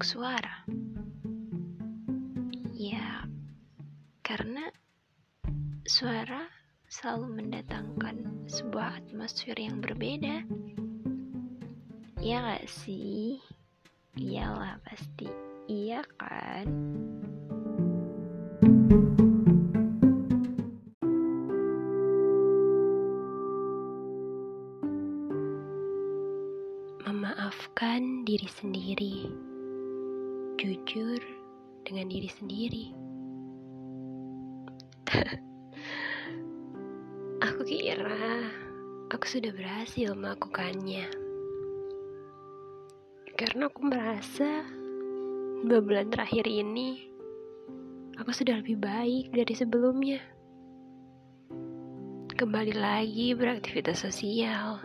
untuk suara? Ya, karena suara selalu mendatangkan sebuah atmosfer yang berbeda. Iya gak sih? Iyalah pasti. Iya kan? Memaafkan diri sendiri. Jujur dengan diri sendiri. aku kira aku sudah berhasil melakukannya. Karena aku merasa dua bulan terakhir ini aku sudah lebih baik dari sebelumnya. Kembali lagi beraktivitas sosial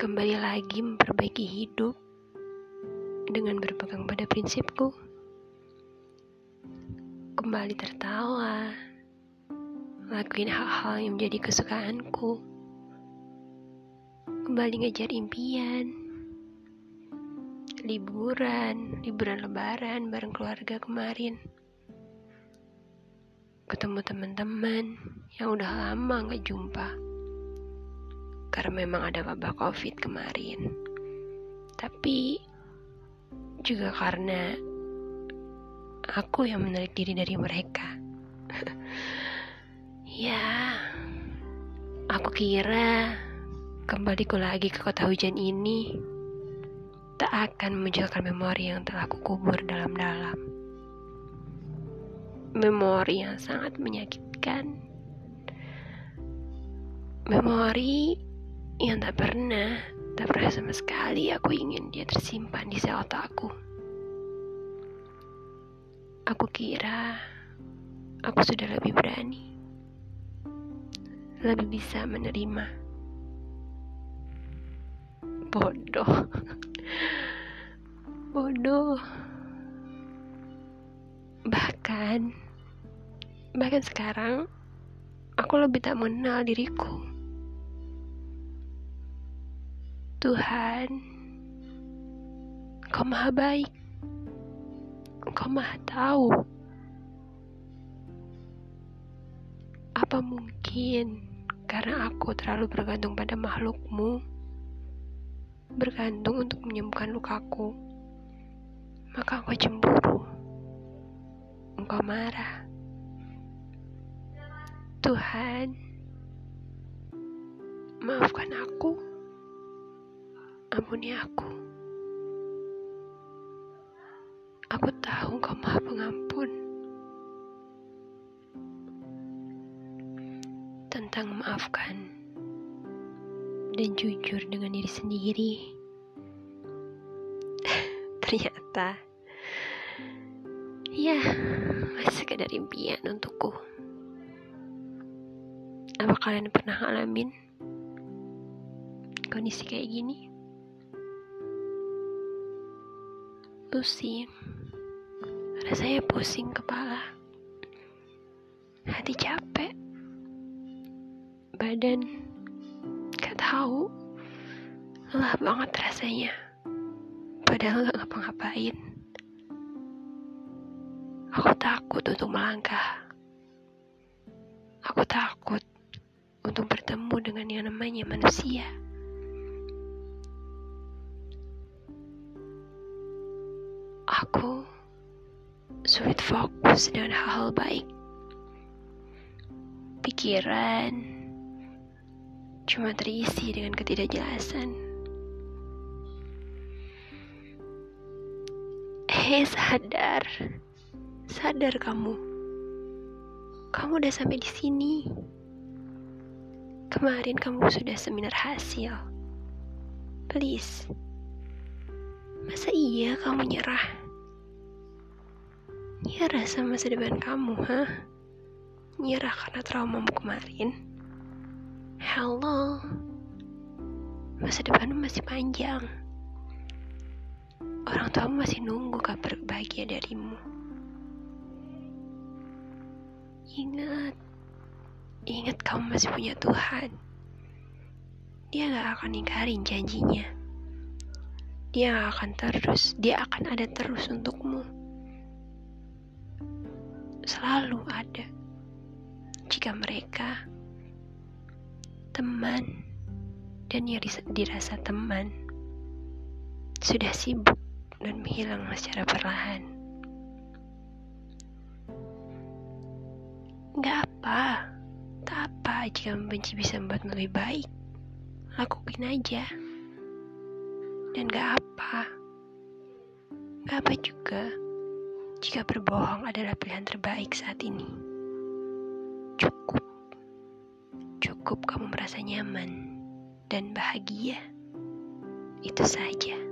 kembali lagi memperbaiki hidup dengan berpegang pada prinsipku. Kembali tertawa, lakuin hal-hal yang menjadi kesukaanku. Kembali ngejar impian, liburan, liburan lebaran bareng keluarga kemarin. Ketemu teman-teman yang udah lama gak jumpa karena memang ada wabah covid kemarin tapi juga karena aku yang menarik diri dari mereka. Ya aku kira kembaliku lagi ke kota hujan ini tak akan memunculkan memori yang telah kukubur dalam-dalam. Memori yang sangat menyakitkan. Memori yang tak pernah, tak pernah sama sekali aku ingin dia tersimpan di sel otakku. Aku kira aku sudah lebih berani, lebih bisa menerima. Bodoh, bodoh. Bahkan, bahkan sekarang aku lebih tak mengenal diriku. Tuhan, Engkau maha baik. Engkau maha tahu. Apa mungkin karena aku terlalu bergantung pada makhlukmu, bergantung untuk menyembuhkan lukaku, maka engkau cemburu, engkau marah. Tuhan, maafkan aku. Ampuni aku. Aku tahu Engkau Maha Pengampun. Tentang memaafkan dan jujur dengan diri sendiri. Ternyata ya masih sekedar impian untukku. Apa kalian pernah ngalamin kondisi kayak gini? Pusing. Rasanya pusing kepala. Hati capek. Badan gak tahu. Lelah banget rasanya. Padahal gak ngapa-ngapain. Aku takut untuk melangkah. Aku takut untuk bertemu dengan yang namanya manusia. Aku sulit fokus dengan hal-hal baik. Pikiran cuma terisi dengan ketidakjelasan. Hei sadar, sadar kamu. Kamu udah sampai di sini. Kemarin kamu sudah seminar hasil. Please, Masa iya kamu nyerah? Nyerah sama masa depan kamu, ha? Nyerah karena traumamu kemarin? Hello, masa depanmu masih panjang. Orang tuamu masih nunggu kabar bahagia darimu. Ingat, ingat kamu masih punya Tuhan. Dia gak akan ingkarin janjinya. dia akan terus, dia akan ada terus untukmu. Selalu ada. Jika mereka teman dan yang dirasa teman sudah sibuk dan menghilang secara perlahan. Gak apa, tak apa jika membenci bisa membuat lebih baik. Lakuin aja. Dan gak apa. Gak apa juga jika berbohong adalah pilihan terbaik saat ini. Cukup. Cukup kamu merasa nyaman dan bahagia. Itu saja.